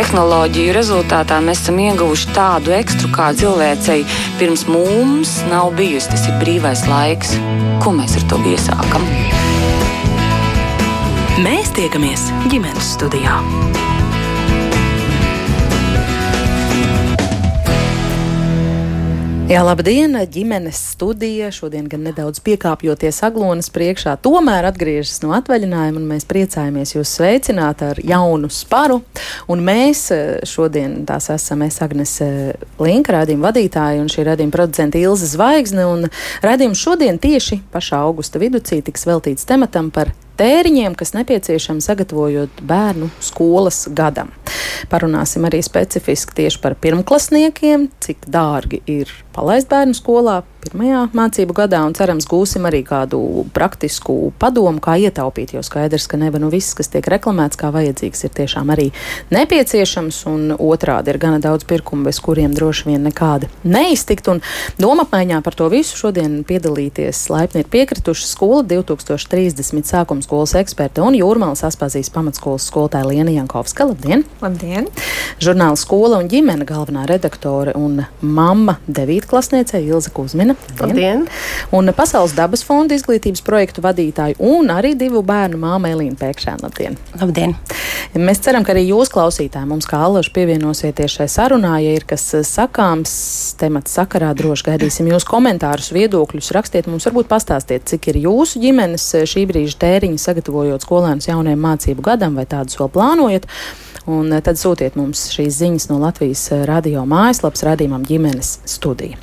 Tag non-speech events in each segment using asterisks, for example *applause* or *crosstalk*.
tehnoloģiju rezultātā mēs esam ieguvuši tādu ekstru, kā cilvēcei pirms mums nav bijusi. Tas ir brīvais laiks. Ko mēs ar to iesākam? Mēs tiekamies ģimenes studijā. Jā, labdien, ģimenes studija. Šodien gan nedaudz piekāpjoties aglonas priekšā, tomēr atgriežas no atvaļinājuma, un mēs priecājamies jūs sveicināt ar jaunu sparu. Un mēs eh, šodien tās esam es, Agnes eh, Linka, rādījuma vadītāja, un šī rādījuma producenta Ilza Zvaigzne. Un rādījums šodien tieši pašā augusta viducī tiks veltīts tematam par tēriņiem, kas nepieciešami sagatavojot bērnu skolas gadam. Parunāsim arī specifiski tieši par pirmklasniekiem, cik dārgi ir palaist bērnu skolā pirmajā mācību gadā, un cerams, gūsim arī kādu praktisku padomu, kā ietaupīt. Jo skaidrs, ka neva nu viss, kas tiek reklamēts kā vajadzīgs, ir tiešām arī nepieciešams, un otrādi ir gana daudz pirkumu, bez kuriem droši vien nekāda neiztikt. Un doma apmaiņā par to visu šodien piedalīties laipni ir piekrituši skola 2030 sākums skolas eksperte un Jūrmālas Aspazijas pamatskolas skolotāja Liena Jankovska. Labdien! Labdien! Žurnāla skola un ģimene galvenā redaktore un mamma devītklasniece Ilza Kuzmina. Labdien! Un Pasaules dabas fonda izglītības projektu vadītāju un arī divu bērnu māma Elīna Pēkšēna. Labdien! Labdien! Mēs ceram, ka arī jūs klausītāji mums kā allaži pievienosieties šai sarunā, ja ir kas sakāms temats sakarā, droši gaidīsim jūs komentārus, viedokļus, rakstiet mums, varbūt pastāstiet, cik ir jūsu ģimenes šī brīža tēriņi sagatavojot skolēnus jaunajam mācību gadam vai tādus vēl plānojat. Un tad sūtiet mums šīs ziņas no Latvijas radio mājaslapas radījumam ģimenes studija.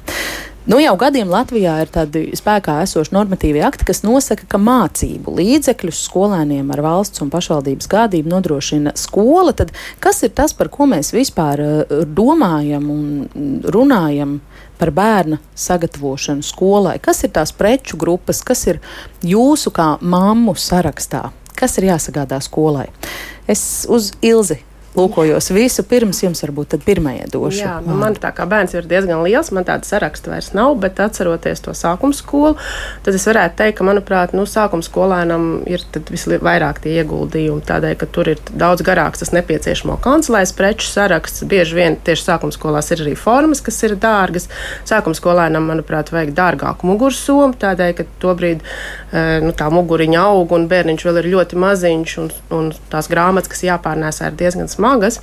Nu, jau gadiem Latvijā ir tādi spēkā esoši normatīvi akti, kas nosaka, ka mācību līdzekļus skolēniem ar valsts un pašvaldības gādību nodrošina skola. Tad kas ir tas, par ko mēs vispār domājam un runājam? Par bērna sagatavošanu skolai. Kas ir tās preču grupas, kas ir jūsu kā mammu sarakstā? Kas ir jāsagādā skolai? Es uz Ilzi lūkojos visu pirms jums, varbūt tad pirmajai došu. Jā, nu, man tā kā bērns ir diezgan liels, man tāda saraksta vairs nav, bet atceroties to sākuma skolu, tad es varētu teikt, ka, manuprāt, nu, sākuma skolēnam ir visvairāk tie ieguldījumi, tādēļ, ka tur ir daudz garāks tas nepieciešamo kancelēs preču saraksts. Bieži vien tieši sākuma skolās ir arī formas, kas ir dārgas. Sākuma skolēnam, manuprāt, vajag dārgāku mugursomu, tādēļ, ka tobrīd nu, tā muguriņa aug un bērniņš vēl ir ļoti maziņš un, un tās grāmatas, kas jāpārnēsā, ir diezgan smagas smagas.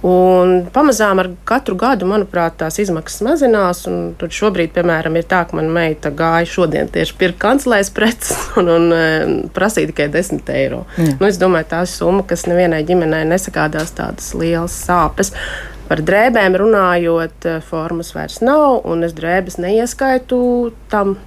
Un pamazām ar katru gadu, manuprāt, tās izmaksas mazinās. Tur šobrīd, piemēram, ir tā, ka mana meita gāja šodien tieši pirkt kancelēs preces *laughs* un, un, un prasīja tikai 10 eiro. Jā. Nu, es domāju, tā ir summa, kas nevienai ģimenei nesakādās tādas lielas sāpes. Par drēbēm runājot, formas vairs nav, un es drēbes neieskaitu tam,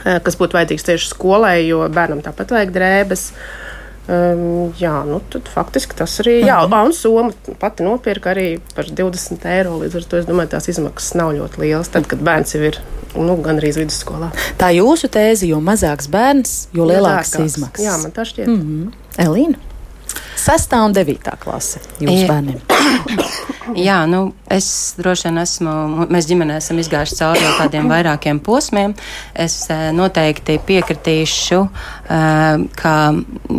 kas būtu vajadzīgs tieši skolai, jo bērnam tāpat vajag drēbes. Uh, Um, jā, nu tad faktiski tas arī. Jā, -hmm. un Soma pati nopirka arī par 20 eiro. Līdz ar to es domāju, tās izmaksas nav ļoti lielas. Tad, kad bērns jau ir nu, gandrīz vidusskolā. Tā jūsu tēze, jo mazāks bērns, jo lielākas izmaksas. Jā, man tā šķiet. Mm -hmm. Elīna? Sestā un devītā klase jūsu bērniem. *coughs* Jā, nu, es droši vien esmu, mēs ģimenē esam izgājuši cauri jau tādiem *coughs* vairākiem posmiem. Es eh, noteikti piekritīšu, eh, ka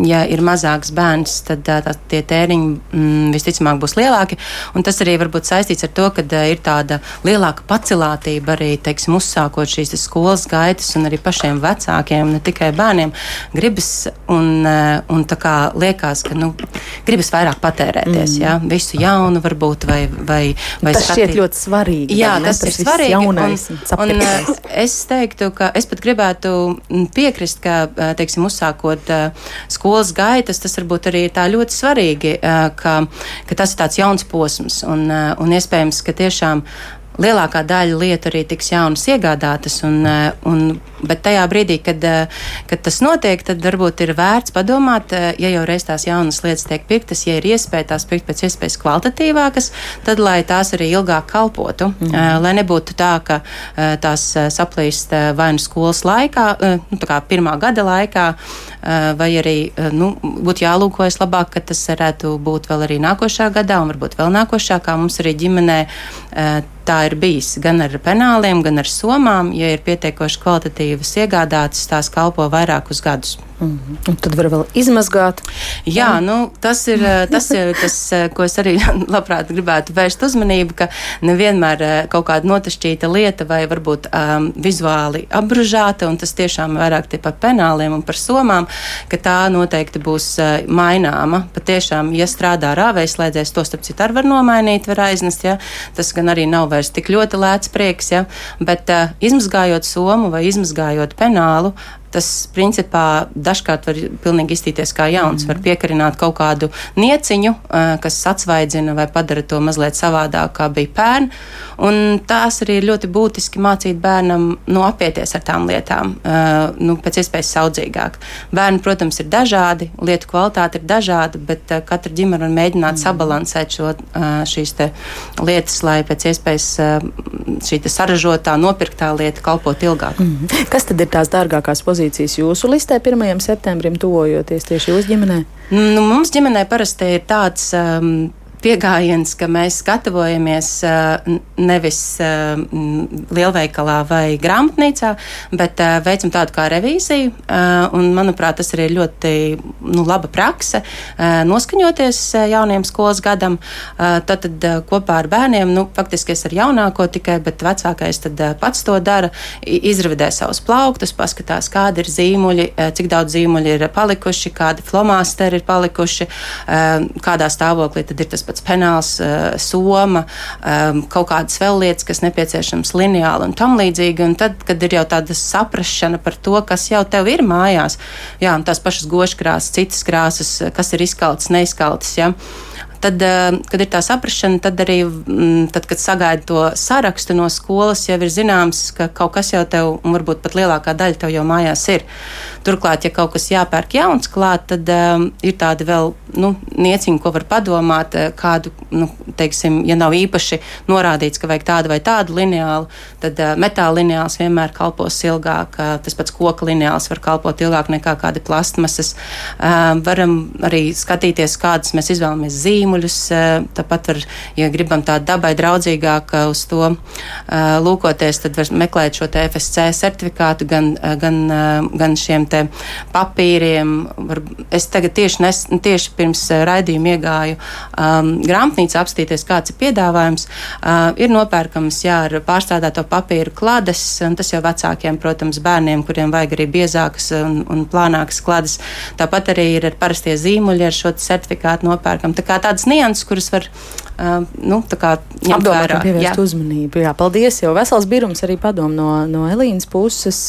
ja ir mazāks bērns, tad tā, tie tēriņi mm, visticamāk būs lielāki. Un tas arī var būt saistīts ar to, ka ir tāda lielāka pacilātība arī, teiksim, uzsākot šīs skolas gaitas un arī pašiem vecākiem, ne tikai bērniem. Gribas un, un tā kā liekas, ka, nu, gribas vairāk patērēties, mm. jā, visu jaunu varbūt vai, vai, vai tas skatīt. šķiet ļoti svarīgi. Jā, tas, tas ir svarīgi. Jaunais, un, un, un es teiktu, ka es pat gribētu piekrist, ka, teiksim, uzsākot skolas gaitas, tas varbūt arī tā ļoti svarīgi, ka, ka tas ir tāds jauns posms un, un iespējams, ka tiešām lielākā daļa lietu arī tiks jaunas iegādātas. Un, un, bet tajā brīdī, kad, eh, kad tas notiek, tad varbūt ir vērts padomāt, eh, ja jau reiz tās jaunas lietas tiek pirktas, ja ir iespēja tās pirkt pēc iespējas kvalitatīvākas, tad lai tās arī ilgāk kalpotu. Mm. Lai nebūtu tā, ka tās saplīst vai nu skolas laikā, nu, tā kā pirmā gada laikā, vai arī nu, būtu jālūkojas labāk, ka tas varētu būt vēl arī nākošā gadā un varbūt vēl nākošā, kā mums arī ģimenē tā ir bijis gan ar penāliem, gan ar somām. Ja ir pietiekoši kvalitatīvas iegādātas, tās kalpo vairākus gadus. Mm -hmm. Un tad var vēl izmazgāt. Jā, nu, tas ir tas, ir *laughs* tas, ko es arī *laughs* labprāt gribētu vērst uzmanību, ka nevienmēr kaut kāda notašķīta lieta vai varbūt um, vizuāli apbružāta, un tas tiešām vairāk par penāliem un par somām, ka tā noteikti būs maināma. Patiešām, ja strādā rāvējslēdzējs, to starp citu arī var nomainīt, var aiznest, ja? tas gan arī nav vairs tik ļoti lēts prieks, ja? bet uh, izmazgājot somu vai izmazgājot penālu, tas principā dažkārt var pilnīgi iztīties kā jauns. Mm. Var piekarināt kaut kādu nieciņu, kas atsvaidzina vai padara to mazliet savādāk, kā bija pērn. Un tās arī ir ļoti būtiski mācīt bērnam nu, apieties ar tām lietām, nu, pēc iespējas saudzīgāk. Bērni, protams, ir dažādi, lietu kvalitāte ir dažāda, bet katra ģimene var mēģināt mm. sabalansēt šo, šīs lietas, lai pēc iespējas šī saražotā, nopirktā lieta kalpot ilgāk. Mm. Kas tad ir tās dārgākās pozīcijas? Pozīcijas jūsu listē 1. septembrim, tuvojoties tieši jūsu ģimenē? Nu, mums ģimenē parasti ir tāds um, pieejams, ka mēs gatavojamies nevis lielveikalā vai grāmatnīcā, bet veicam tādu kā revīziju. Un, manuprāt, tas arī ir ļoti nu, laba prakse noskaņoties jauniem skolas gadam. Tad, tad kopā ar bērniem, nu, faktiski es ar jaunāko tikai, bet vecākais tad pats to dara, izravidē savus plauktus, paskatās, kādi ir zīmuļi, cik daudz zīmuļi ir palikuši, kādi flomāsteri ir palikuši, kādā stāvoklī tad ir tas pats penāls, eh, soma, eh, kaut kādas vēl lietas, kas nepieciešams lineāli un tam līdzīgi. Un tad, kad ir jau tāda saprašana par to, kas jau tev ir mājās, jā, un tās pašas goškrāsas, citas krāsas, kas ir izkaltas, neizkaltas. Ja, tad, eh, kad ir tā saprāšana, tad arī, mm, tad, kad sagaida to sarakstu no skolas, jau ir zināms, ka kaut kas jau tev, un varbūt pat lielākā daļa tev jau mājās ir. Turklāt, ja kaut kas jāpērk jauns klāt, tad um, ir tādi vēl nu, nieciņi, ko var padomāt, eh, kādu, nu, teiksim, ja nav īpaši norādīts, ka vajag tādu vai tādu lineālu, tad uh, metāla lineāls vienmēr kalpos ilgāk. Uh, tas pats koka lineāls var kalpot ilgāk nekā kādi plastmasas. Uh, varam arī skatīties, kādas mēs izvēlamies zīmuļus. Eh, tāpat, var, ja gribam tādu dabai draudzīgāk eh, uz to eh, lūkoties, tad var meklēt šo FSC certifikātu gan, gan, gan šiem papīriem. Es tagad tieši, nes, tieši pirms raidījuma iegāju um, grāmatnīcā apstīties, kāds ir piedāvājums. Uh, ir nopērkams, jā, ar pārstrādāto papīru klades, un tas jau vecākiem, protams, bērniem, kuriem vajag arī biezākas un, un plānākas klades. Tāpat arī ir ar parastie zīmuļi ar šo certifikātu nopērkam. Tā kā tādas nianses, kuras var uh, nu, ņemt vērā. Pievērst uzmanību. Jā, paldies, jo vesels birums arī padom no, no Elīnas puses.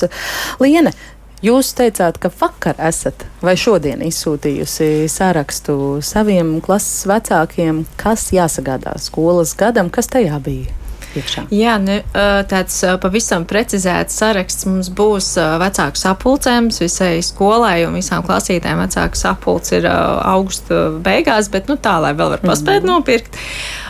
Liene, Jūs teicāt, ka vakar esat vai šodien izsūtījusi sārakstu saviem klases vecākiem, kas jāsagādā skolas gadam, kas tajā bija? iekšā? Jā, ne, tāds pavisam precizēts saraksts mums būs vecāku sapulcēm visai skolai un visām klasītēm. Vecāku sapulcs ir augusta beigās, bet nu, tā, lai vēl var paspēt mm -hmm. nopirkt. Uh,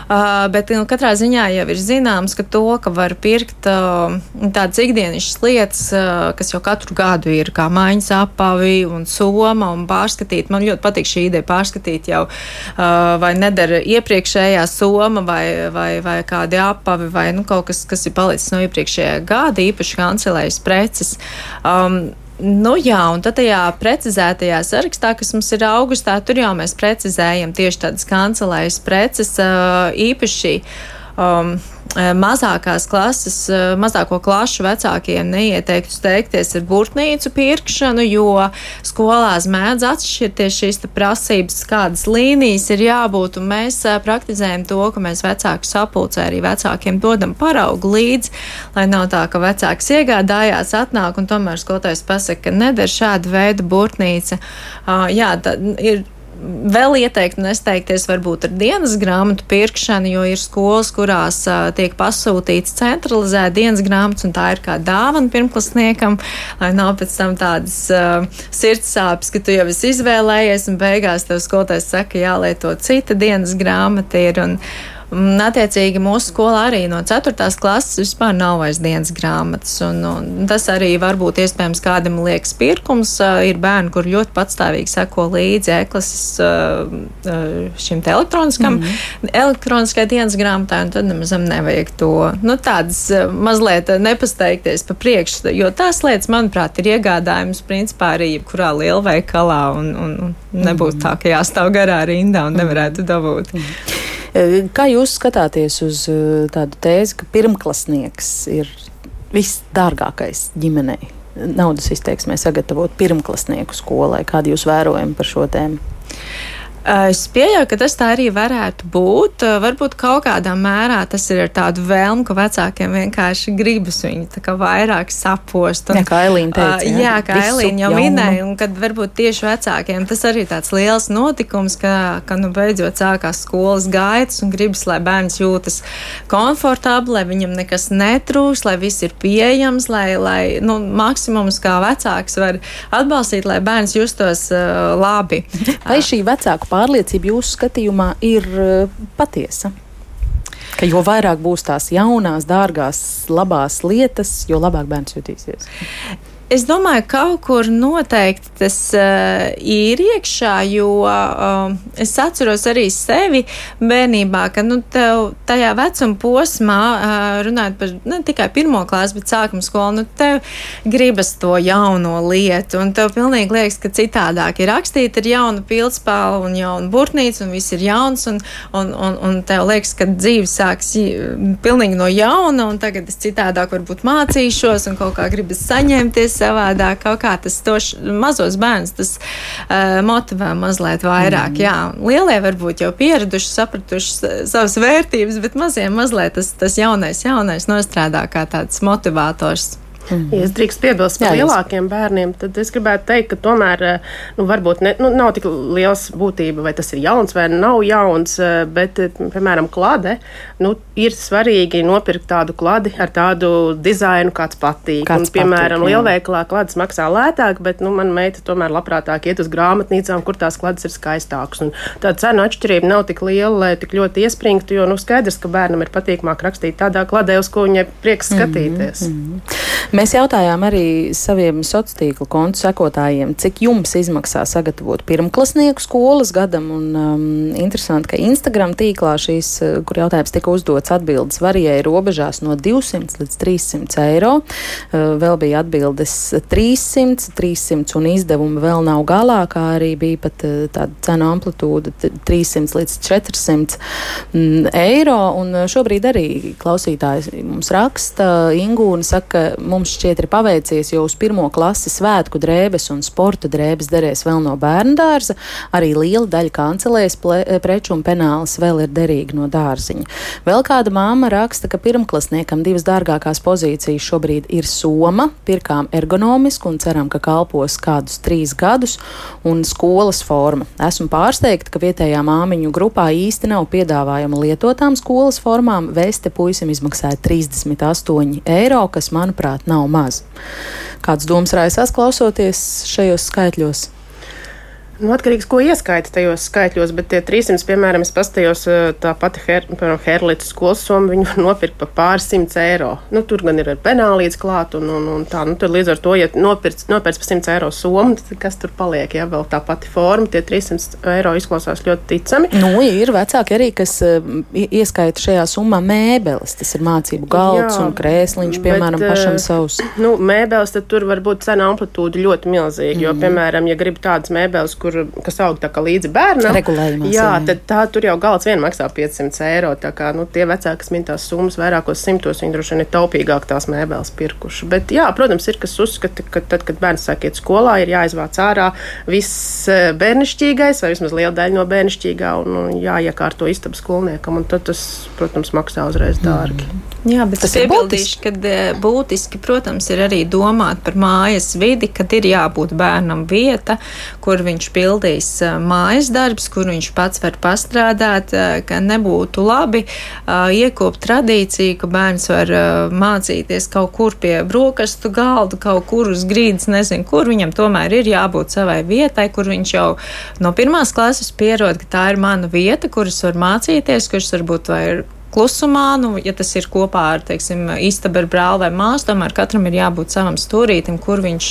bet nu, katrā ziņā jau ir zināms, ka to, ka var pirkt uh, tādas ikdienišķas lietas, uh, kas jau katru gadu ir kā maiņas apavi un soma un pārskatīt. Man ļoti patīk šī ideja pārskatīt jau uh, vai nedara iepriekšējā soma vai, vai, vai kādi apavi vai nu, kaut kas, kas ir palicis no iepriekšējā gada, īpaši kancelējas preces. Um, Nu, jā, un tad tajā precizētajā sarakstā, kas mums ir augustā, tur jau mēs precizējam tieši tādas kancelējas preces īpaši. Um, mazākās klases, eh, mazāko klašu vecākiem neieteiktu steigties ar burtnīcu pirkšanu, jo skolās mēdz atšķirties šīs prasības, kādas līnijas ir jābūt, un mēs eh, praktizējam to, ka mēs vecāku sapulcē arī vecākiem dodam paraugu līdzi, lai nav tā, ka vecāks iegādājās, atnāk un tomēr skolotājs pasaka, ka neder šāda veida burtnīca. Uh, jā, tā ir vēl ieteikt nesteigties varbūt ar dienas grāmatu pirkšanu, jo ir skolas, kurās tiek pasūtīts centralizēta dienas grāmatas, un tā ir kā dāvana pirmklasniekam, lai nav pēc tam tādas uh, sirdsāpes, ka tu jau esi izvēlējies, un beigās tev skolotājs saka, jālieto cita dienas grāmata ir. Un, attiecīgi, mūsu skolā arī no 4. klases vispār nav vairs dienas grāmatas. Un, un tas arī varbūt iespējams kādam liekas pirkums. Ir bērni, kur ļoti patstāvīgi seko līdzi eklases šim te elektroniskam, mm elektroniskai dienas grāmatai, un tad nemaz nevajag to, nu, tādas mazliet nepasteikties pa priekšu, jo tās lietas, manuprāt, ir iegādājums principā arī jebkurā lielveikalā, un, un, un nebūtu mm tā, ka jāstāv garā rindā un nevarētu dabūt. Mm. Kā jūs skatāties uz tādu tēzi, ka pirmklasnieks ir visdārgākais ģimenei? Naudas izteiksmē sagatavot pirmklasnieku skolai. Kādi jūs vērojumi par šo tēmu? Es pieļauju, ka tas tā arī varētu būt. Varbūt kaut kādā mērā tas ir ar tādu vēlmu, ka vecākiem vienkārši gribas viņu vairāk sapost. Un, jā, kā Elīna teica. Jā, jā kā Elīna jau minēja, un kad varbūt tieši vecākiem tas arī tāds liels notikums, ka, ka nu beidzot sākās skolas gaitas un gribas, lai bērns jūtas komfortabli, lai viņam nekas netrūks, lai viss ir pieejams, lai, lai nu, maksimums kā vecāks var atbalstīt, lai bērns justos uh, labi. Vai šī vecāku pārliecība jūsu skatījumā ir eh, patiesa? Ka jo vairāk būs tās jaunās, dārgās, labās lietas, jo labāk bērns jutīsies. Es domāju, ka kaut kur noteikti tas uh, ir iekšā, jo uh, es atceros arī sevi bērnībā, ka nu, tev tajā vecuma posmā, uh, runājot par ne tikai pirmo klāstu, bet sākuma skolu, nu, tev gribas to jauno lietu, un tev pilnīgi liekas, ka citādāk ir rakstīt ar jaunu pildspālu un jaunu burtnīcu, un viss ir jauns, un, un, un, un tev liekas, ka dzīve sāks pilnīgi no jauna, un tagad es citādāk varbūt mācīšos, un kaut kā gribas saņemties savādāk. Kaut kā tas tos mazos bērnus tas uh, motivē mazliet vairāk. Mm. Jā, lielie varbūt jau pieraduši, sapratuši savas vērtības, bet maziem mazliet tas, tas jaunais, jaunais nostrādā kā tāds motivators. Mm. Ja es drīkstu piebilst par lielākiem bērniem, tad es gribētu teikt, ka tomēr eh, nu, varbūt ne, nu, nav tik liels būtība, vai tas ir jauns vai nav jauns, eh, bet, eh, piemēram, klade, nu, ir svarīgi nopirkt tādu kladi ar tādu dizainu, kāds patīk. Kāds Un, piemēram, patīk, lielveikalā klades maksā lētāk, bet nu, man meita tomēr labprātāk iet uz grāmatnīcām, kur tās klades ir skaistākas. Un tā cenu atšķirība nav tik liela, lai tik ļoti iespringtu, jo nu, skaidrs, ka bērnam ir patīkamāk rakstīt tādā kladē, uz ko viņai prieks mhm, skatīties. Mm -hmm. Mēs jautājām arī saviem sociālo tīklu kontu sekotājiem, cik jums izmaksā sagatavot pirmklasnieku skolas gadam. Un, um, interesanti, ka Instagram tīklā šīs, uh, kur jautājums tika uzdots, atbildes varēja robežās no 200 līdz 300 eiro. Uh, vēl bija atbildes 300, 300 un izdevumi vēl nav galā, kā arī bija pat uh, tāda cenu amplitūda 300 līdz 400 mm, eiro. Un uh, šobrīd arī klausītājs mums raksta, Ingūna saka, mums mums šķiet ir paveicies, jo uz pirmo klasi svētku drēbes un sporta drēbes derēs vēl no bērnu dārza. Arī liela daļa kancelēs preču un penāls vēl ir derīgi no dārziņa. Vēl kāda māma raksta, ka pirmklasniekam divas dārgākās pozīcijas šobrīd ir soma, pirkām ergonomisku un ceram, ka kalpos kādus trīs gadus, un skolas forma. Esmu pārsteigta, ka vietējā māmiņu grupā īsti nav piedāvājuma lietotām skolas formām. Veste puisim izmaksāja 38 eiro, kas, manuprāt, nav maz. Kāds domas raisās klausoties šajos skaitļos? Nu, atkarīgs, ko ieskaita tajos skaitļos, bet tie 300, piemēram, es pastījos tā pati her, Herlītas skolas summa, viņu *laughs* var nopirkt par pāris simts eiro. Nu, tur gan ir penālīts klāt, un, un, un tā, nu, tad līdz ar to, ja nopirks par 100 eiro summu, tad kas tur paliek, ja vēl tā pati forma, tie 300 eiro izklausās ļoti ticami. Nu, ja ir vecāki arī, kas uh, ieskaita šajā summā mēbeles, tas ir mācību galds Jā, un krēsliņš, piemēram, bet, pašam savs. Nu, mēbeles, tad tur var būt cena amplitūda ļoti milzīga, mm. jo, piemēram, ja grib tādas mēbeles, kur kur, kas aug tā kā līdzi bērnam. Regulējumā. Jā, tad tā tur jau galds vien maksā 500 eiro. Tā kā nu, tie vecāki, kas min tās summas vairākos simtos, viņi droši vien ir taupīgāk tās mēbeles pirkuši. Bet, jā, protams, ir kas uzskata, ka tad, kad bērns sāk iet skolā, ir jāizvāc ārā viss e, bērnišķīgais vai vismaz liela daļa no bērnišķīgā un, un jāiekārto istabas skolniekam. Un tad tas, protams, maksā uzreiz dārgi. Mm. Jā, bet tas ir būtiski. Kad e, būtiski, protams, ir arī domāt par mājas vidi, kad ir jābūt bērnam vieta, kur viņš pie pildīs mājas darbs, kur viņš pats var pastrādāt, ka nebūtu labi iekopt tradīciju, ka bērns var mācīties kaut kur pie brokastu galda, kaut kur uz grīdas, nezinu, kur. Viņam tomēr ir jābūt savai vietai, kur viņš jau no pirmās klases pierod, ka tā ir mana vieta, kuras var mācīties, kuras varbūt vai ir klusumā, nu, ja tas ir kopā ar, teiksim, istabu ar brāli vai māsu, tomēr katram ir jābūt savam stūrītim, kur viņš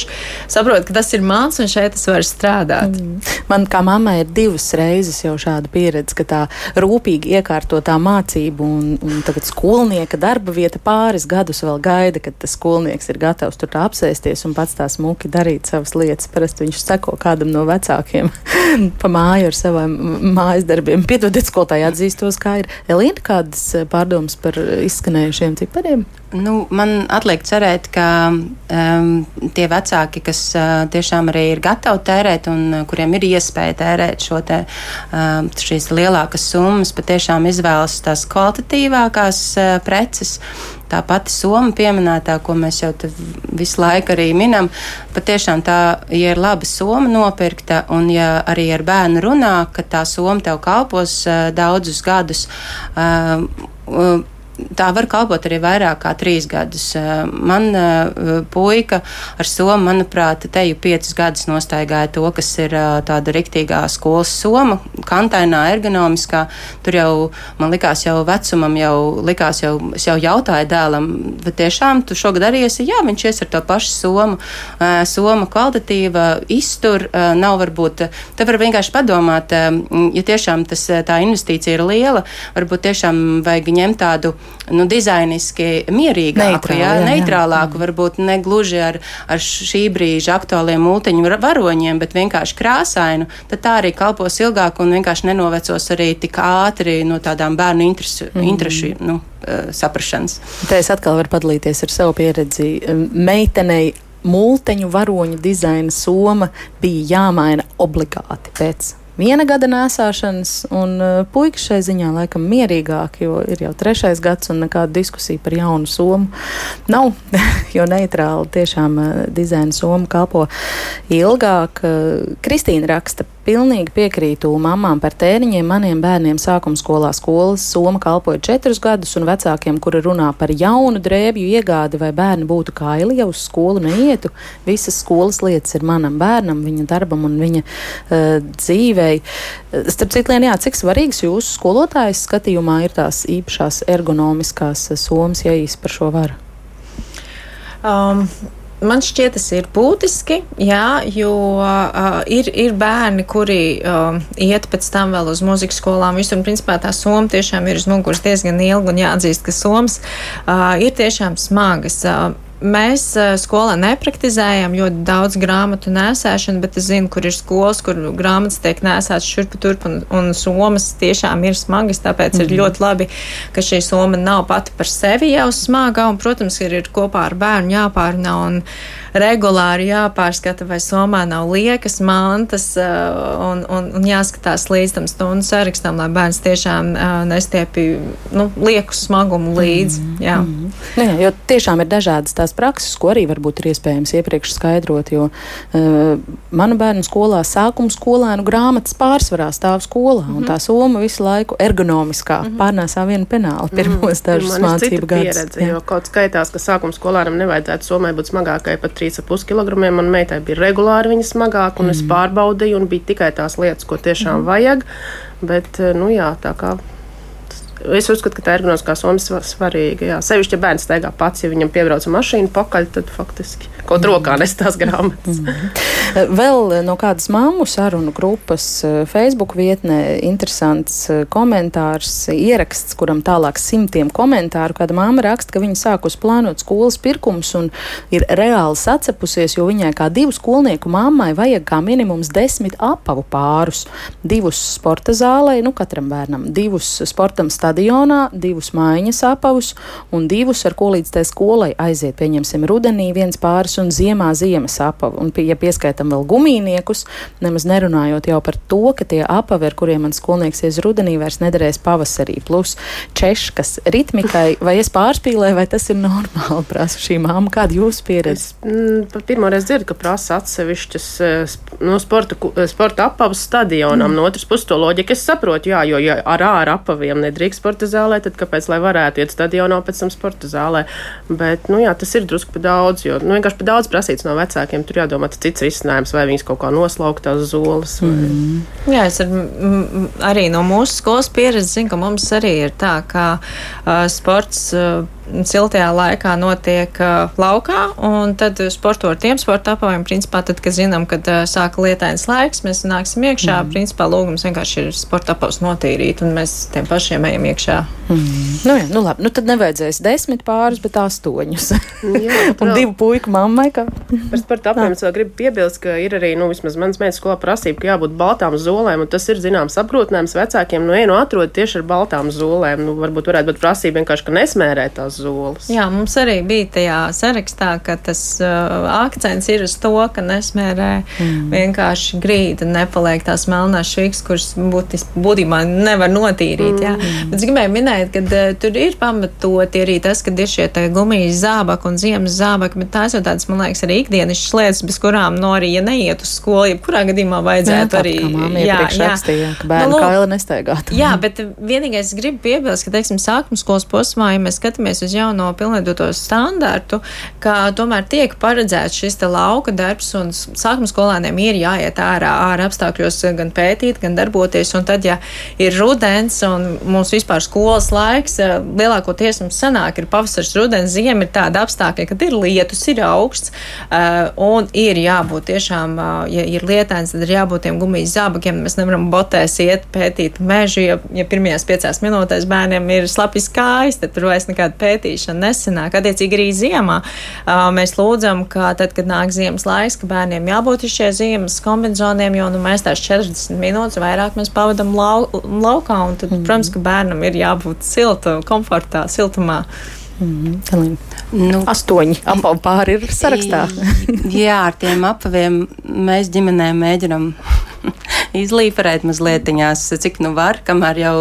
saprot, ka tas ir mans un šeit es varu strādāt. Mm. Man kā mammai ir divas reizes jau šāda pieredze, ka tā rūpīgi iekārtotā mācība un, un tagad skolnieka darba vieta pāris gadus vēl gaida, kad tas skolnieks ir gatavs tur apsēsties un pats tā smuki darīt savas lietas. Parasti viņš seko kādam no vecākiem *laughs* pa māju ar saviem mājas darbiem. Piedodiet, skolotāji atzīstos, kā ir Elīna, kādas pārdomas par izskanējušiem cipariem? Nu, man atliek cerēt, ka um, tie vecāki, kas uh, tiešām arī ir gatavi tērēt un uh, kuriem ir iespēja tērēt šo te, uh, šīs lielākas summas, patiešām izvēlas tās kvalitatīvākās uh, preces. Tā pati soma pieminētā, ko mēs jau visu laiku arī minam, patiešām tā, ja ir laba soma nopirkta un ja arī ar bērnu runā, ka tā soma tev kalpos uh, daudzus gadus. Uh, uh, tā var kalpot arī vairāk kā trīs gadus. Eh, man eh, puika ar somu, manuprāt, te jau piecus gadus nostaigāja to, kas ir eh, tāda riktīgā skolas soma, kantainā, ergonomiskā. Tur jau, man likās, jau vecumam jau likās, jau, es jau jautāju dēlam, bet tiešām tu šogad arī esi, jā, viņš ies ar to pašu somu. Soma kvalitatīva, iztur, nav varbūt, te var vienkārši padomāt, ja tiešām tas, tā investīcija ir liela, varbūt tiešām vajag ņemt tādu nu, dizainiski mierīgāku, Neitrāli, jā, jā, neitrālāku, jā. varbūt ne gluži ar, ar šī brīža aktuāliem multiņu varoņiem, bet vienkārši krāsainu, tad tā arī kalpos ilgāk un vienkārši nenovecos arī tik ātri no tādām bērnu interesu, mm. interešu nu, eh, saprašanas. Te es atkal varu padalīties ar savu pieredzi. Meitenei multeņu varoņu dizaina soma bija jāmaina obligāti pēc viena gada nēsāšanas, un uh, puikas šai ziņā laikam mierīgāk, jo ir jau trešais gads un nekāda diskusija par jaunu somu nav, *laughs* jo neitrāli tiešām uh, dizaina soma kalpo ilgāk. Uh, Kristīna raksta pilnīgi piekrītu mamām par tēriņiem. Maniem bērniem sākuma skolā skolas soma kalpoja četrus gadus, un vecākiem, kuri runā par jaunu drēbju iegādi vai bērni būtu kaili, ja uz skolu neietu, visas skolas lietas ir manam bērnam, viņa darbam un viņa uh, dzīvei. Starp citu, Lien, jā, cik svarīgs jūsu skolotājas skatījumā ir tās īpašās ergonomiskās somas, ja īsi par šo varu? Um, Man šķiet, tas ir būtiski, jā, jo uh, ir, ir bērni, kuri uh, iet pēc tam vēl uz muzikas skolām. Visur, principā, tā soma tiešām ir uz muguras diezgan ilga, un jāatzīst, ka somas uh, ir tiešām smagas. Uh, Mēs uh, skolā nepraktizējam ļoti daudz grāmatu nesēšanu, bet es zinu, kur ir skolas, kur grāmatas tiek nesētas šurp turp, un, un somas tiešām ir smagas. Tāpēc mm -hmm. ir mhm. ļoti labi, ka šī soma nav pati par sevi jau smaga, un, protams, ir, ir kopā ar bērnu jāpārunā un regulāri jāpārskata, vai somā nav liekas mantas, uh, un, un, un jāskatās līdz tam stundu sarakstam, lai bērns tiešām uh, nestiepi nu, lieku smagumu līdzi. Mm -hmm. Jā. Mm -hmm. Jā, jo tiešām ir dažādas tās prakses, ko arī varbūt ir iespējams iepriekš skaidrot. Jo uh, manu bērnu skolā sākuma skolēnu grāmatas pārsvarā stāv skolā, mm -hmm. un tā soma visu laiku ergonomiskā mm -hmm. pārnēsā vienu penāli pirmos mhm. dažus mācību gadus. Pieredze, jo kaut skaitās, ka sākuma skolēnam nevajadzētu somai būt smagākai pat 3,5 kg. Man meitai bija regulāri viņa smagāka, un mm es mhm. pārbaudīju, un bija tikai tās lietas, ko tiešām mm vajag. Bet, nu jā, tā kā Es uzskatu, ka tā ergonomiskā soma ir svarīga. Jā. Sevišķi, ja bērns staigā pats, ja viņam piebrauc mašīna pakaļ, tad faktiski kaut rokā nes tās grāmatas. Mm. Vēl no kādas mammu sarunu grupas eh, Facebook vietnē interesants eh, komentārs, ieraksts, kuram tālāk simtiem komentāru. Kāda mamma raksta, ka viņa sākus plānot skolas pirkumus un ir reāli sacepusies, jo viņai kā divu skolnieku mammai vajag kā minimums desmit apavu pārus. Divus sporta zālē, nu katram bērnam, divus sportam stāvā stadionā, divus mājiņas apavus un divus, ar ko līdz tai skolai aiziet. Pieņemsim rudenī viens pāris un ziemā ziemas apavu. Un, ja pieskaitām skaitam vēl gumijniekus, nemaz nerunājot jau par to, ka tie apavi, ar kuriem man skolnieks ies rudenī, vairs nederēs pavasarī. Plus češkas ritmikai, vai es pārspīlēju, vai tas ir normāli, prasa šī māma, kāda jūsu pieredze? Es mm, pirmo reizi dzirdu, ka prasa atsevišķas eh, no sporta, eh, sporta apavas stadionam, mm. no otras puses to loģiku es saprotu, jā, jo ja ar ārā apaviem nedrīkst sporta zālē, tad kāpēc, lai varētu iet stadionā pēc tam sporta zālē? Bet, nu jā, tas ir drusku pa daudz, jo, nu, vienkārši pa daudz prasīts no vecākiem, tur jādomā cits risinājums, vai viņas kaut kā noslaukt tās zolas. Vai... Mm. Jā, es ar, arī no mūsu skolas pieredzes zinu, ka mums arī ir tā, ka uh, sports. Uh, siltajā laikā notiek uh, laukā, un tad sporto ar tiem sporta apaviem. Principā, tad, kad zinām, kad uh, sāka lietains laiks, mēs nāksim iekšā. Mm. Principā lūgums vienkārši ir sporta apavus notīrīt, un mēs tiem pašiem ejam iekšā. Mm. Nu, jā, nu labi, nu tad nevajadzēs desmit pārus, bet astoņus. *laughs* jā, un divu puiku mammai. Ka... Par sporta apaviem es vēl gribu piebilst, ka ir arī, nu, vismaz manas meitas skolā prasība, ka jābūt baltām zolēm, un tas ir zināms apgrūtinājums vecākiem. Nu, ej, nu, atrod tieši ar baltām zolēm. Nu, varbūt varētu būt prasība vienkārši, ka nesmērē tās zolas. Jā, mums arī bija tajā sarakstā, ka tas uh, akcents ir uz to, ka nesmērē mm. vienkārši grīda, nepaliek tās melnās šviks, kuras būtis, būtībā nevar notīrīt. Mm. Jā. Bet es gribēju minēt, ka uh, tur ir pamatoti arī tas, ka ir šie gumijas zābaki un ziemas zābaki, bet tās jau tādas, man liekas, arī ikdienas lietas, bez kurām, no arī, ja neiet uz skolu, jebkurā gadījumā vajadzētu jā, arī. Jā, jā. Rakstīja, ka bērnu nu, kaila nestaigāt. Jā, bet vienīgais es gribu piebilst, ka, teiksim, sākuma skolas posmā, ja mēs skatāmies uz jauno pilnveidoto standartu, ka tomēr tiek paredzēts šis lauka darbs, un sākuma skolēniem ir jāiet ārā, ārā apstākļos gan pētīt, gan darboties. Un tad, ja ir rudens un mums vispār skolas laiks, eh, lielākoties mums sanāk, ir pavasars, rudens, ziema ir tāda apstākļa, kad ir lietus, ir augsts, uh, un ir jābūt tiešām, uh, ja ir lietains, tad ir jābūt tiem gumijas zābakiem. Mēs nevaram botēs iet pētīt mežu, ja, ja pirmajās piecās minūtēs bērniem ir slapjas kājas, tad tur vairs nekāda pētīšana nesenāk. Attiecīgi arī ziemā mēs lūdzam, ka tad, kad nāk ziemas laiks, ka bērniem jābūt šie ziemas kombinācijiem, jo nu, mēs tās 40 minūtes vairāk mēs pavadām lau, laukā. Un tad, mm protams, ka bērnam ir jābūt siltu, komfortā, siltumā. Mm -hmm. nu, Astoņi apavi pāri ir sarakstā. *laughs* jā, ar tiem apaviem mēs ģimenē mēģinam *laughs* izlīferēt mazliet, cik nu var, kamēr jau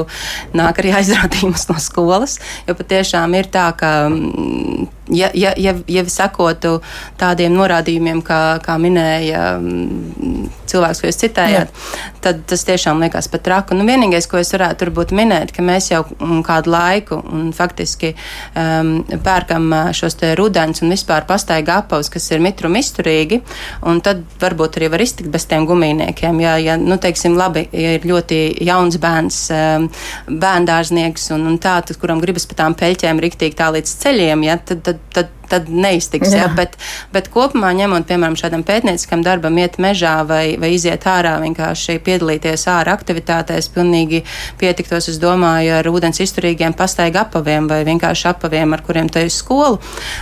nāk arī aizrādījums no skolas. Jo patiešām ir tā, ka mm, ja, ja, ja, ja sakotu tādiem norādījumiem, kā, kā minēja mm, cilvēks, ko jūs citējāt, Jā. tad tas tiešām liekas pat traku. Nu, vienīgais, ko es varētu turbūt minēt, ka mēs jau mm, kādu laiku un faktiski um, pērkam uh, šos te rudeņus un vispār pastaiga apavus, kas ir mitrum izturīgi, un tad varbūt arī var iztikt bez tiem gumijniekiem. Ja, ja nu, teiksim, labi, ja ir ļoti jauns bērns, um, bērndārznieks un, un tā, tad, kuram gribas pa tām peļķēm riktīgi tā līdz ceļiem, ja, tad, tad tad, tad, neiztiks. Jā. Jā, bet, bet kopumā ņemot, piemēram, šādam pētnieciskam darbam, iet mežā vai, vai iziet ārā, vienkārši piedalīties ārā aktivitātēs, pilnīgi pietiktos, es domāju, ar ūdens izturīgiem pastaigu apaviem vai vienkārši apaviem, ar kuriem te uz skolu.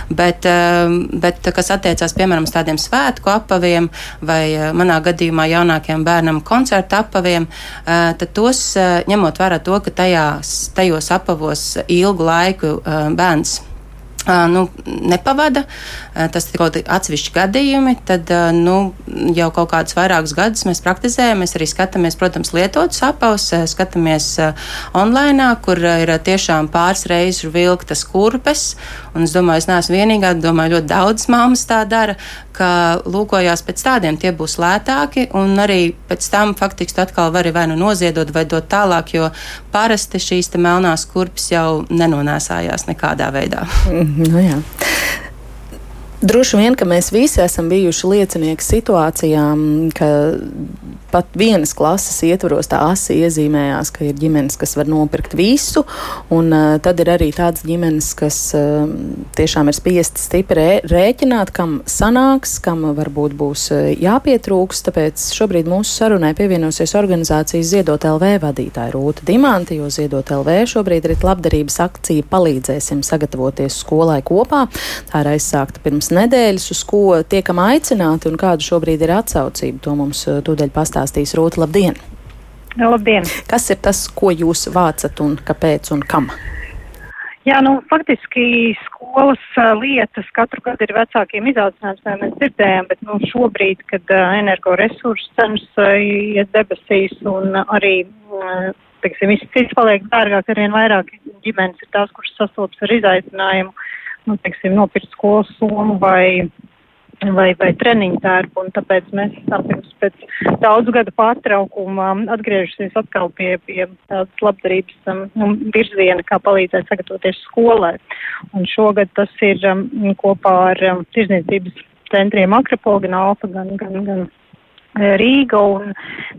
Bet, um, bet kas attiecās, piemēram, uz tādiem svētku apaviem vai uh, manā gadījumā jaunākiem bērnam koncertu apaviem, uh, tad tos uh, ņemot vērā to, ka tajās, tajos apavos ilgu laiku bērns nu, nepavada, tas ir kaut kādi atsevišķi gadījumi, tad nu, jau kaut kādus vairākus gadus mēs praktizējam. Mēs arī skatāmies, protams, lietotus apavus, skatāmies online, kur ir tiešām pāris reizes vilktas kurpes. Un es domāju, es neesmu vienīgā, domāju, ļoti daudz māmas tā dara, ka lūkojās pēc tādiem, tie būs lētāki, un arī pēc tam faktiski atkal var vai nu noziedot, vai dot tālāk, jo parasti šīs melnās kurpes jau nenonēsājās nekādā veidā. Nu, jā. Droši vien, ka mēs visi esam bijuši liecinieki situācijām, ka pat vienas klases ietvaros tā asi iezīmējās, ka ir ģimenes, kas var nopirkt visu, un uh, tad ir arī tādas ģimenes, kas uh, tiešām ir spiesti stipri rē, rēķināt, kam sanāks, kam varbūt būs uh, jāpietrūks. Tāpēc šobrīd mūsu sarunai pievienosies organizācijas Ziedot LV vadītāja Rūta Dimanta, jo Ziedot LV šobrīd ir labdarības akcija Palīdzēsim sagatavoties skolai kopā. Tā ir aizsākta pirms nedēļas, uz ko tiekam aicināti un kāda šobrīd ir atsaucība. To mums tūdaļ pastāstīs Rūta. Labdien! Labdien! Kas ir tas, ko jūs vācat un kāpēc un kam? Jā, nu, faktiski skolas uh, lietas katru gadu ir vecākiem izaucinājums, kā mēs dzirdējām, bet nu, šobrīd, kad uh, energoresursu cenas iet debesīs un arī, teiksim, viss cits paliek dārgāk, arvien vairāk ģimenes ir tās, kuras sastopas ar izaicinājumu, nu, teiksim, nopirkt skolas somu vai vai, vai treniņu tērpu, tāpēc mēs esam pirms daudzu gadu pārtraukuma atgriežusies atkal pie, pie tādas labdarības um, nu, virziena, kā palīdzēt sagatavoties skolai. Un šogad tas ir um, kopā ar um, tirzniecības centriem Akropola, gan Alfa, gan, gan, gan uh, Rīga,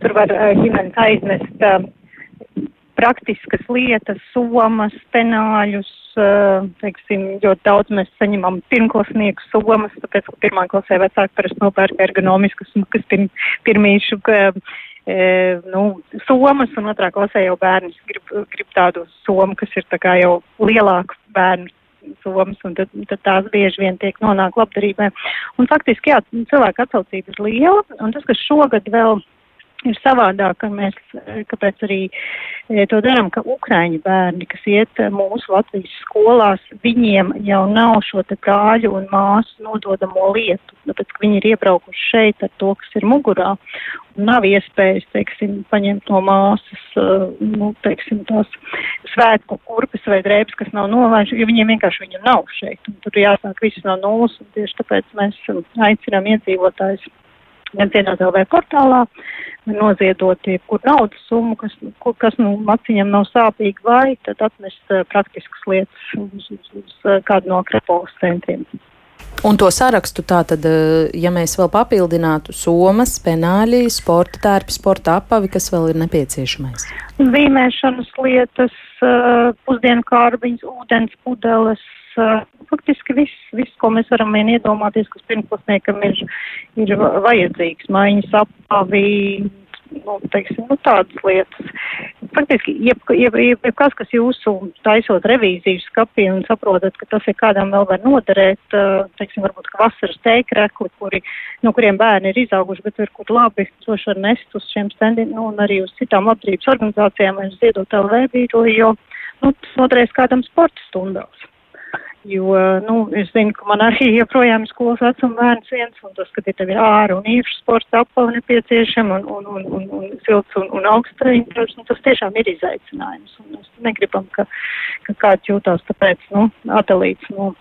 tur var uh, ģimenes aiznest uh, praktiskas lietas, somas, penāļus, Eh, teiksim, ļoti daudz mēs saņemam pirmklasnieku somas, tāpēc, ka pirmā klasē vecāki parasti nopērk ergonomiskas, kas pirm, pirmīšu, ka, e, nu, somas, un otrā klasē jau bērns grib, grib tādu somu, kas ir tā kā jau lielāku bērnu somas, un tad, tad tās bieži vien tiek nonāk labdarībai. Un faktiski, jā, cilvēku atsaucība ir liela, un tas, kas šogad vēl ir savādāk, ka mēs, kāpēc arī e, to darām, ka ukraiņu bērni, kas iet mūsu Latvijas skolās, viņiem jau nav šo te brāļu un māsu nododamo lietu, tāpēc, ka viņi ir iebraukuši šeit ar to, kas ir mugurā, un nav iespējas, teiksim, paņemt no māsas, nu, teiksim, tās svētku kurpes vai drēbes, kas nav novērši, jo viņiem vienkārši viņu nav šeit, un tur jāsāk viss no nulles, un tieši tāpēc mēs aicinām iedzīvotājus gan cienātāju portālā, noziedot jebkuru naudas summu, kas, kas nu, maciņam nav sāpīgi, vai tad atnest uh, praktiskas lietas uz, uz, uz uh, kādu no krepolas centriem. Un to sarakstu tātad, ja mēs vēl papildinātu somas, penāļi, sporta tērpi, sporta apavi, kas vēl ir nepieciešamais? Zīmēšanas lietas, pusdienu kārbiņas, ūdens pudeles, faktiski viss, viss, ko mēs varam vien iedomāties, kas pirmklasniekam ir, ir vajadzīgs. Maiņas apavi, nu, teiksim, nu, tādas lietas. Faktiski, jeb, jeb, jeb, jeb kas, kas jūsu taisot revīziju skapī un saprotat, ka tas ir kādam vēl var noderēt, teiksim, varbūt, ka vasaras teikrekli, kuri, no kuriem bērni ir izauguši, bet ir kur labi, tos var nest uz šiem standiem, nu, un arī uz citām labdarības organizācijām, vai uz ziedot LV bīdli, jo, nu, tas noderēs kādam sporta stundās. Jo, nu, es zinu, ka man arī joprojām skolas vecuma bērns viens, un tas, ka tev ir āra un īrša sporta apavi nepieciešama, un, un, un, un, un silts un, un augsts treniņš, nu, tas tiešām ir izaicinājums. Un mēs negribam, ka, ka kāds jūtās tāpēc, nu, atdalīts no,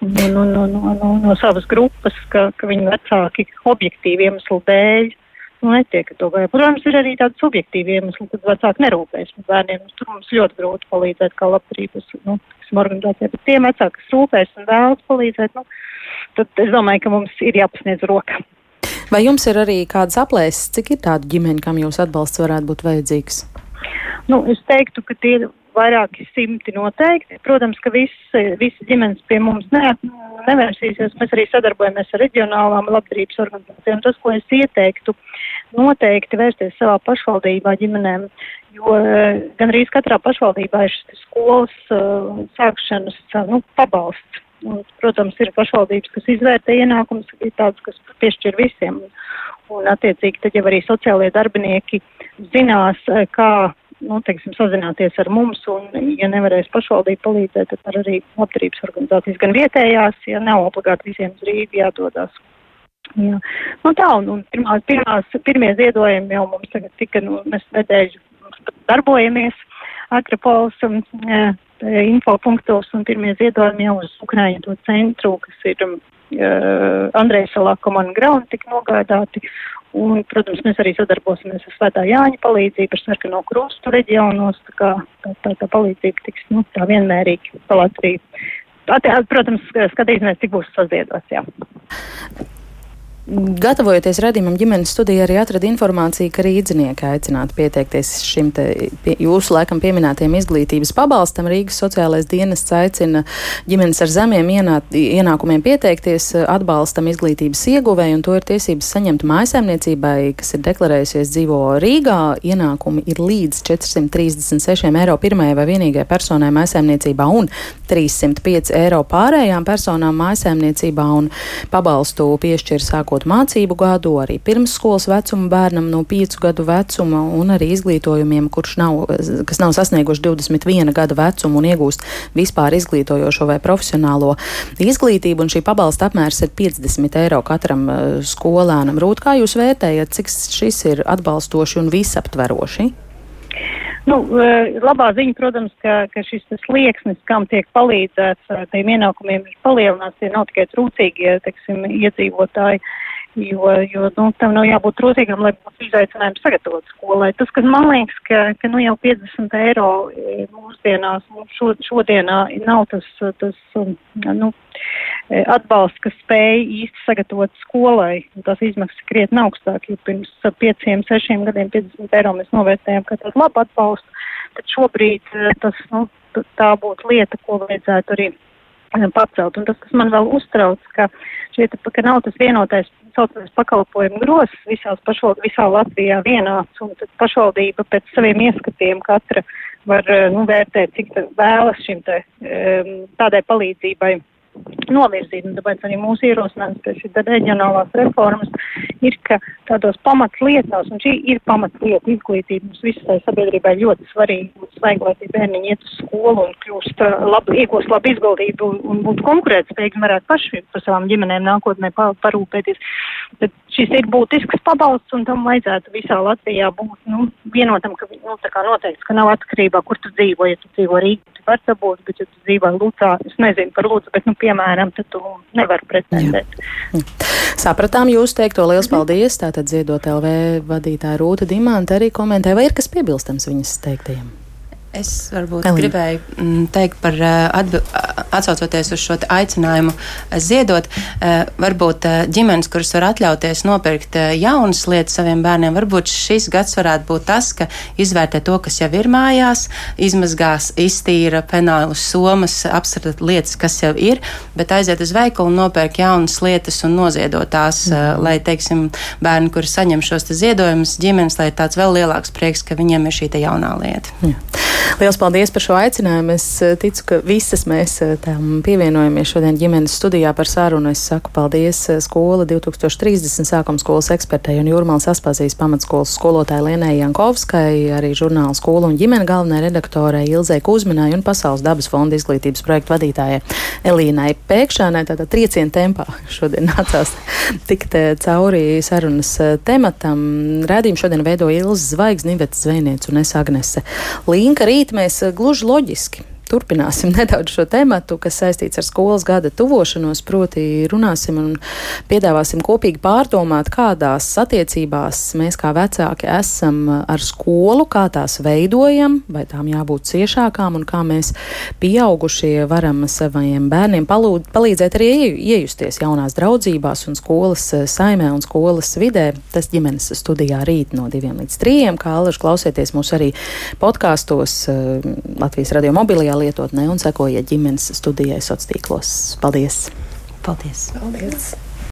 no, no, no, no, no, no savas grupas, ka, ka viņu vecāki objektīvi iemeslu dēļ nu, netiek to vajag. Protams, ir arī tādi subjektīvi iemesli, kad vecāki nerūpēs par bērniem. Tur mums ļoti grūti palīdzēt kā labdarības nu, organizācijā, bet tiem vecāki, kas rūpēs un vēlas palīdzēt, nu, tad es domāju, ka mums ir jāpasniedz roka. Vai jums ir arī kādas aplēses, cik ir tādu ģimeni, kam jūs atbalsts varētu būt vajadzīgs? Nu, es teiktu, ka tie ir vairāki simti noteikti. Protams, ka visi, visi ģimenes pie mums ne, nevērsīsies. Mēs arī sadarbojamies ar reģionālām labdarības organizācijām. Tas, ko es ieteiktu, noteikti vērsties savā pašvaldībā ģimenēm, jo eh, gan arī katrā pašvaldībā ir šis skolas uh, sākšanas uh, nu, pabalsts. Un, protams, ir pašvaldības, kas izvērtē ienākumus, ir tādas, kas piešķir visiem. Un, attiecīgi, tad jau arī sociālie darbinieki zinās, kā nu, teiksim, sazināties ar mums, un, ja nevarēs pašvaldība palīdzēt, tad ar arī labdarības organizācijas, gan vietējās, ja nav obligāti visiem uz Rīgu jādodas. Jā. Nu, tā, un, un pirmās, pirmās, pirmie ziedojumi jau mums tagad tika, nu, mēs nedēļu darbojamies Akropols um, infopunktos, un pirmie ziedojumi jau uz Ukraiņu to centru, kas ir Andrejs Salako man grauni tik nogādāti, Un, protams, mēs arī sadarbosimies ar Svētā Jāņa palīdzību, ar sarkano krustu reģionos, tā kā tā, tā, tā palīdzība tiks, nu, tā vienmērīgi pa Latviju. Protams, skatīsimies, cik būs saziedots, jā. Gatavojoties redzējumam, ģimenes studija arī atrada informāciju, ka rīdzinieki aicinātu pieteikties šim te, pie, jūsu laikam pieminētajam izglītības pabalstam. Rīgas sociālais dienests aicina ģimenes ar zemiem ienā, ienākumiem pieteikties atbalstam izglītības ieguvēju, un to ir tiesības saņemt mājasēmniecībai, kas ir deklarējusies dzīvo Rīgā. Ienākumi ir līdz 436 eiro pirmajai vai vienīgai personai mājasēmniecībā un 305 eiro pārējām personām mājasēmniecībā, un pabalstu piešķir sākot sākot mācību gadu, arī pirmsskolas vecuma bērnam no 5 gadu vecuma un arī izglītojumiem, kurš nav, kas nav sasnieguši 21 gada vecumu un iegūst vispār izglītojošo vai profesionālo izglītību. Un šī pabalsta apmērs ir 50 eiro katram skolēnam. Rūt, kā jūs vērtējat, cik šis ir atbalstoši un visaptveroši? Nu, eh, labā ziņa, protams, ka, ka šis slieksnis, kam tiek palīdzēts, eh, tiem ienākumiem ir palielināts, tie nav tikai trūcīgie, teiksim, iedzīvotāji, jo, jo nu, tam nav jābūt trūcīgam, lai būtu izaicinājums sagatavot skolai. Tas, kas man liekas, ka, ka nu jau 50 eiro eh, mūsdienās, nu, šo, šodienā nav tas, tas nu, E, atbalsts, kas spēja īsti sagatavot skolai. Tās izmaksas krietni augstāk, jo pirms pieciem, sešiem gadiem 50 eiro mēs novērtējām, ka tas ir labi atbalsts, tad šobrīd e, tas, nu, tā būtu lieta, ko vajadzētu arī e, pacelt. Un tas, kas man vēl uztrauc, ka šeit, ka nav tas vienotais saucamais pakalpojumu grozs visās pašvaldībās, visā Latvijā vienāds, un tad pašvaldība pēc saviem ieskatiem katra var, nu, vērtēt, cik vēlas šim te, tādai palīdzībai novirzīt. Un tāpēc arī mūsu ierosinājums pie šī reģionālās reformas ir, ka tādos pamatlietās, un šī ir pamatlieta izglītība, mums visai sabiedrībai ļoti svarīgi būtu svaigi, lai tie bērniņi iet uz skolu un kļūst uh, labi, iegūst labu izglītību un būtu konkurētspējīgi, varētu paši par savām ģimenēm nākotnē parūpēties. Bet šis ir būtisks pabalsts un tam vajadzētu visā Latvijā būt, nu, vienotam, ka, nu, noteikts, ka nav atkarībā, kur tu dzīvo, ja tu dzīvo Rīgā, tu vari dabūt, bet ja tu dzīvo Lucā, es nezinu par Lūdzu, bet, nu, piemēram, tad tu nevari pretendēt. Jā. Sapratām jūs teikto, liels paldies. Tātad ziedot LV vadītāja Rūta Dimanta arī komentē, vai ir kas piebilstams viņas teiktajam? Es varbūt Elina. gribēju mm, teikt par eh, atsaucoties uz šo aicinājumu eh, ziedot. Eh, varbūt ģimenes, kuras var atļauties nopirkt jaunas lietas saviem bērniem, varbūt šis gads varētu būt tas, ka izvērtē to, kas jau ir mājās, izmazgās, iztīra penālus somas, apsarta lietas, kas jau ir, bet aiziet uz veikalu nopērk jaunas lietas un noziedot tās, mm. lai, teiksim, bērni, kuri saņem šos ziedojumus, ģimenes, lai tāds vēl lielāks prieks, ka viņiem ir šī jaunā lieta. Jā. Liels paldies par šo aicinājumu. Es eh, ticu, ka visas mēs eh, tam pievienojamies šodien ģimenes studijā par sarunu. Es saku paldies eh, skola 2030 sākuma skolas ekspertei un Jūrmālas Aspazijas pamatskolas skolotāja Lienai Jankovskai, arī žurnāla skola un ģimene galvenai redaktorai Ilzai Kuzminai un Pasaules dabas fonda izglītības projektu vadītājai Elīnai Pēkšānai. Tātad trieciena tempā *laughs* šodien nācās tikt cauri sarunas tematam. Rādījumu šodien veido Ilza Zvaigznes, Nivets Zvejniec un es Agnese Linka rīt mēs eh, gluži loģiski turpināsim *laughs* nedaudz šo tematu, kas saistīts ar skolas gada tuvošanos, proti runāsim un piedāvāsim kopīgi pārdomāt, kādās attiecībās mēs kā vecāki esam ar skolu, kā tās veidojam, vai tām jābūt ciešākām un kā mēs pieaugušie varam saviem bērniem palūd, palīdzēt arī iejusties jaunās draudzībās un skolas saimē un skolas vidē. Tas ģimenes studijā rīt no diviem līdz trījiem, kā alaži klausieties mūs arī podkāstos eh, Latvijas radio mobilajā lietotnē un sekojiet ģimenes studijai sociālos tīklos. Paldies! Paldies! Paldies.